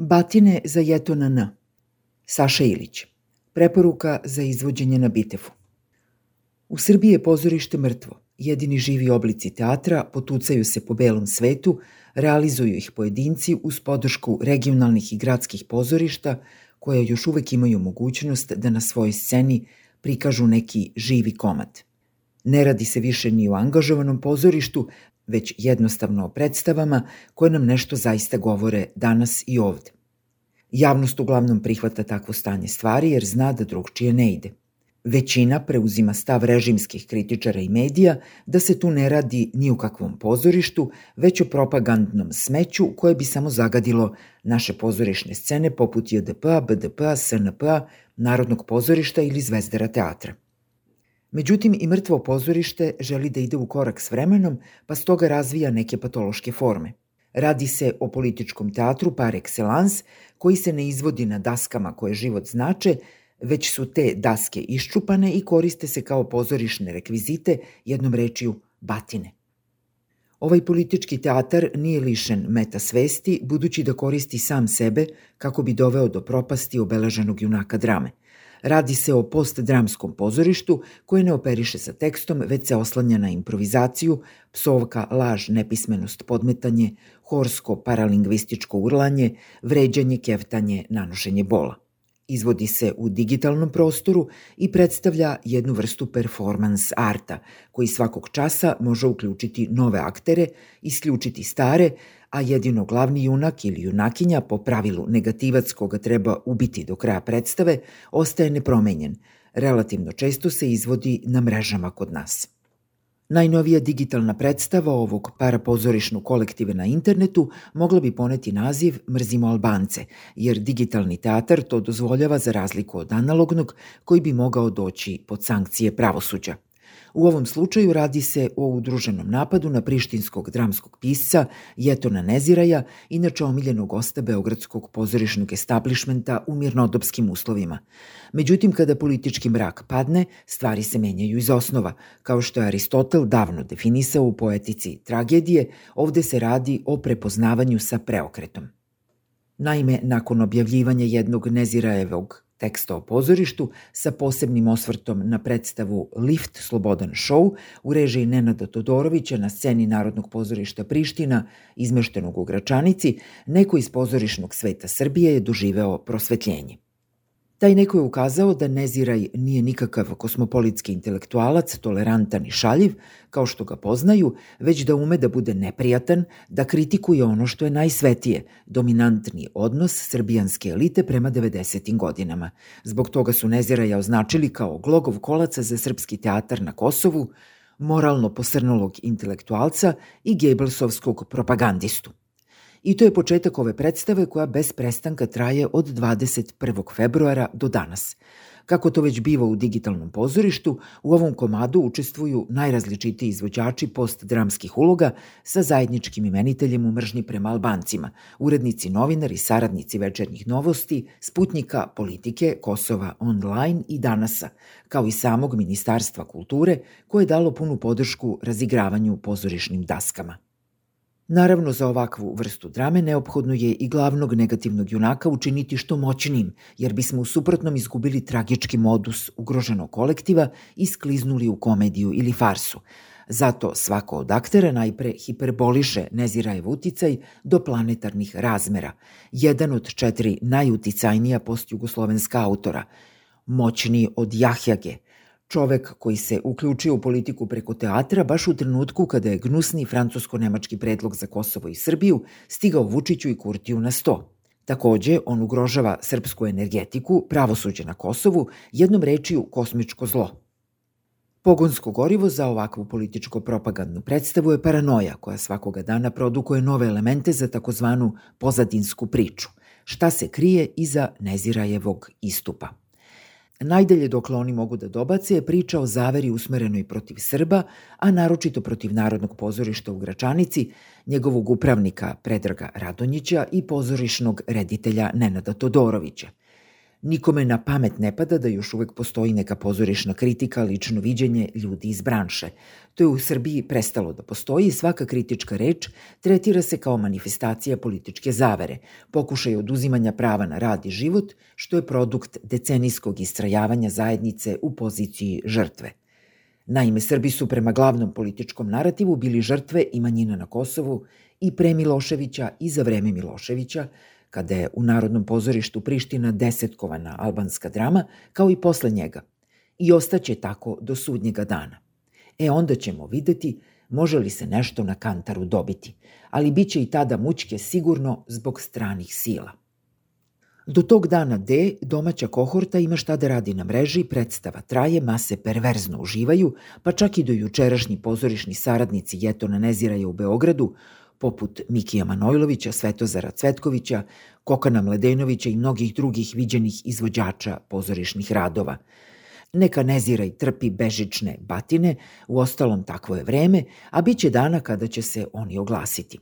Batine za Jeto na N. Saša Ilić. Preporuka za izvođenje na Bitefu. U Srbiji je pozorište mrtvo. Jedini živi oblici teatra potucaju se po belom svetu, realizuju ih pojedinci uz podršku regionalnih i gradskih pozorišta koje još uvek imaju mogućnost da na svojoj sceni prikažu neki živi komad. Ne radi se više ni o angažovanom pozorištu, već jednostavno o predstavama koje nam nešto zaista govore danas i ovde. Javnost uglavnom prihvata takvo stanje stvari jer zna da drugčije ne ide. Većina preuzima stav režimskih kritičara i medija da se tu ne radi ni u kakvom pozorištu, već o propagandnom smeću koje bi samo zagadilo naše pozorišne scene poput JDP-a, BDP-a, SNP-a, Narodnog pozorišta ili Zvezdara teatra. Međutim, i mrtvo pozorište želi da ide u korak s vremenom, pa stoga razvija neke patološke forme. Radi se o političkom teatru par excellence, koji se ne izvodi na daskama koje život znače, već su te daske iščupane i koriste se kao pozorišne rekvizite, jednom rečiju batine. Ovaj politički teatar nije lišen meta svesti, budući da koristi sam sebe kako bi doveo do propasti obeleženog junaka drame – Radi se o postdramskom pozorištu koje ne operiše sa tekstom, već se oslanja na improvizaciju, psovka, laž, nepismenost, podmetanje, horsko, paralingvističko urlanje, vređanje, keftanje, nanošenje bola. Izvodi se u digitalnom prostoru i predstavlja jednu vrstu performans arta, koji svakog časa može uključiti nove aktere, isključiti stare, a jedino glavni junak ili junakinja po pravilu negativac koga treba ubiti do kraja predstave ostaje nepromenjen. Relativno često se izvodi na mrežama kod nas. Najnovija digitalna predstava ovog parapozorišnog kolektive na internetu mogla bi poneti naziv Mrzimo Albance, jer digitalni teatar to dozvoljava za razliku od analognog koji bi mogao doći pod sankcije pravosuđa. U ovom slučaju radi se o udruženom napadu na prištinskog dramskog pisca Jetona Neziraja, inače omiljenog gosta Beogradskog pozorišnog establishmenta u mirnodopskim uslovima. Međutim, kada politički mrak padne, stvari se menjaju iz osnova. Kao što je Aristotel davno definisao u poetici tragedije, ovde se radi o prepoznavanju sa preokretom. Naime, nakon objavljivanja jednog Nezirajevog teksta o pozorištu sa posebnim osvrtom na predstavu Lift Slobodan show u režiji Nenada Todorovića na sceni Narodnog pozorišta Priština izmeštenog u Gračanici, neko iz pozorišnog sveta Srbije je doživeo prosvetljenje. Taj neko je ukazao da Neziraj nije nikakav kosmopolitski intelektualac, tolerantan i šaljiv, kao što ga poznaju, već da ume da bude neprijatan, da kritikuje ono što je najsvetije, dominantni odnos srbijanske elite prema 90. godinama. Zbog toga su Neziraja označili kao glogov kolaca za srpski teatar na Kosovu, moralno posrnulog intelektualca i Gebelsovskog propagandistu. I to je početak ove predstave koja bez prestanka traje od 21. februara do danas. Kako to već biva u digitalnom pozorištu, u ovom komadu učestvuju najrazličitiji izvođači postdramskih uloga sa zajedničkim imeniteljem u mržnji prema Albancima, urednici, novinari, saradnici večernjih novosti, sputnika, politike, Kosova online i danasa, kao i samog Ministarstva kulture koje je dalo punu podršku razigravanju pozorišnim daskama. Naravno, za ovakvu vrstu drame neophodno je i glavnog negativnog junaka učiniti što moćnim, jer bismo u suprotnom izgubili tragički modus ugroženog kolektiva i skliznuli u komediju ili farsu. Zato svako od aktera najpre hiperboliše Nezirajev uticaj do planetarnih razmera. Jedan od četiri najuticajnija postjugoslovenska autora. Moćniji od Jahjage – Čovek koji se uključio u politiku preko teatra baš u trenutku kada je gnusni francusko-nemački predlog za Kosovo i Srbiju stigao Vučiću i Kurtiju na sto. Takođe, on ugrožava srpsku energetiku, pravosuđe na Kosovu, jednom rečiju kosmičko zlo. Pogonsko gorivo za ovakvu političko-propagandnu predstavu je paranoja koja svakoga dana produkuje nove elemente za takozvanu pozadinsku priču. Šta se krije iza Nezirajevog istupa? Najdalje dokle oni mogu da dobace je priča o zaveri usmerenoj protiv Srba, a naročito protiv Narodnog pozorišta u Gračanici, njegovog upravnika Predraga Radonjića i pozorišnog reditelja Nenada Todorovića. Nikome na pamet ne pada da još uvek postoji neka pozorišna kritika, lično viđenje ljudi iz branše. To je u Srbiji prestalo da postoji i svaka kritička reč tretira se kao manifestacija političke zavere, pokušaj oduzimanja prava na rad i život, što je produkt decenijskog istrajavanja zajednice u poziciji žrtve. Naime, Srbi su prema glavnom političkom narativu bili žrtve i manjina na Kosovu i pre Miloševića i za vreme Miloševića, kada je u Narodnom pozorištu Priština desetkovana albanska drama, kao i posle njega. I ostaće tako do sudnjega dana. E onda ćemo videti može li se nešto na kantaru dobiti, ali bit će i tada mučke sigurno zbog stranih sila. Do tog dana D domaća kohorta ima šta da radi na mreži, predstava traje, mase perverzno uživaju, pa čak i do jučerašnji pozorišni saradnici Jetona Neziraja u Beogradu poput Mikija Manojlovića, Svetozara Cvetkovića, Kokana Mledenovića i mnogih drugih viđenih izvođača pozorišnih radova. Neka nezira i trpi bežične batine, u ostalom takvo je vreme, a bit će dana kada će se oni oglasiti.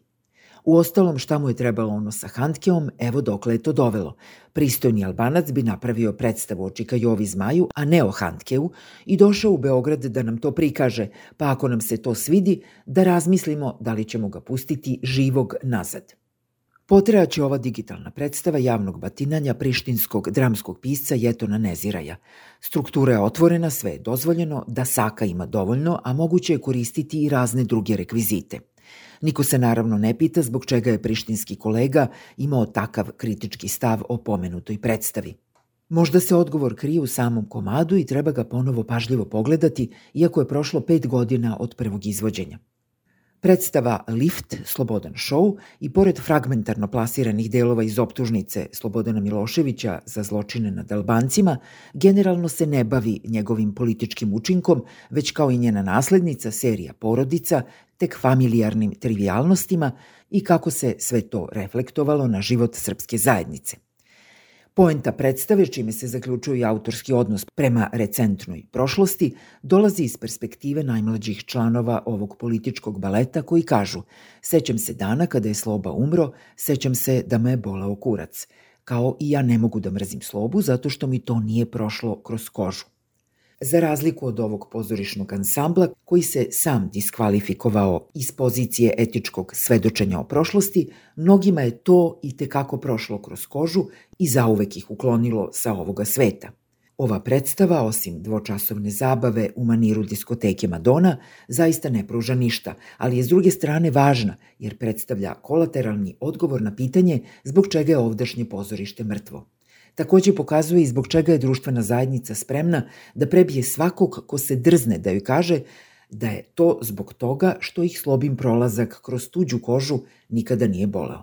U ostalom šta mu je trebalo ono sa Handkeom, evo dokle je to dovelo. Pristojni albanac bi napravio predstavu o Čikajovi zmaju, a ne o Handkeu, i došao u Beograd da nam to prikaže, pa ako nam se to svidi, da razmislimo da li ćemo ga pustiti živog nazad. Potreaće ova digitalna predstava javnog batinanja prištinskog dramskog pisca Jetona Neziraja. Struktura je otvorena, sve je dozvoljeno, da saka ima dovoljno, a moguće je koristiti i razne druge rekvizite – Niko se naravno ne pita zbog čega je prištinski kolega imao takav kritički stav o pomenutoj predstavi. Možda se odgovor krije u samom komadu i treba ga ponovo pažljivo pogledati, iako je prošlo pet godina od prvog izvođenja. Predstava Lift, Slobodan show i pored fragmentarno plasiranih delova iz optužnice Slobodana Miloševića za zločine nad Albancima, generalno se ne bavi njegovim političkim učinkom, već kao i njena naslednica, serija Porodica, tek familijarnim trivialnostima i kako se sve to reflektovalo na život srpske zajednice. Poenta predstave, čime se zaključuje autorski odnos prema recentnoj prošlosti, dolazi iz perspektive najmlađih članova ovog političkog baleta koji kažu Sećam se dana kada je Sloba umro, sećam se da me je bolao kurac. Kao i ja ne mogu da mrzim Slobu zato što mi to nije prošlo kroz kožu. Za razliku od ovog pozorišnog ansambla koji se sam diskvalifikovao iz pozicije etičkog svedočenja o prošlosti, mnogima je to i tekako prošlo kroz kožu i zauvek ih uklonilo sa ovoga sveta. Ova predstava, osim dvočasovne zabave u maniru diskoteke Madonna, zaista ne pruža ništa, ali je s druge strane važna jer predstavlja kolateralni odgovor na pitanje zbog čega je ovdašnje pozorište mrtvo. Takođe pokazuje i zbog čega je društvena zajednica spremna da prebije svakog ko se drzne da joj kaže da je to zbog toga što ih slobim prolazak kroz tuđu kožu nikada nije boleo.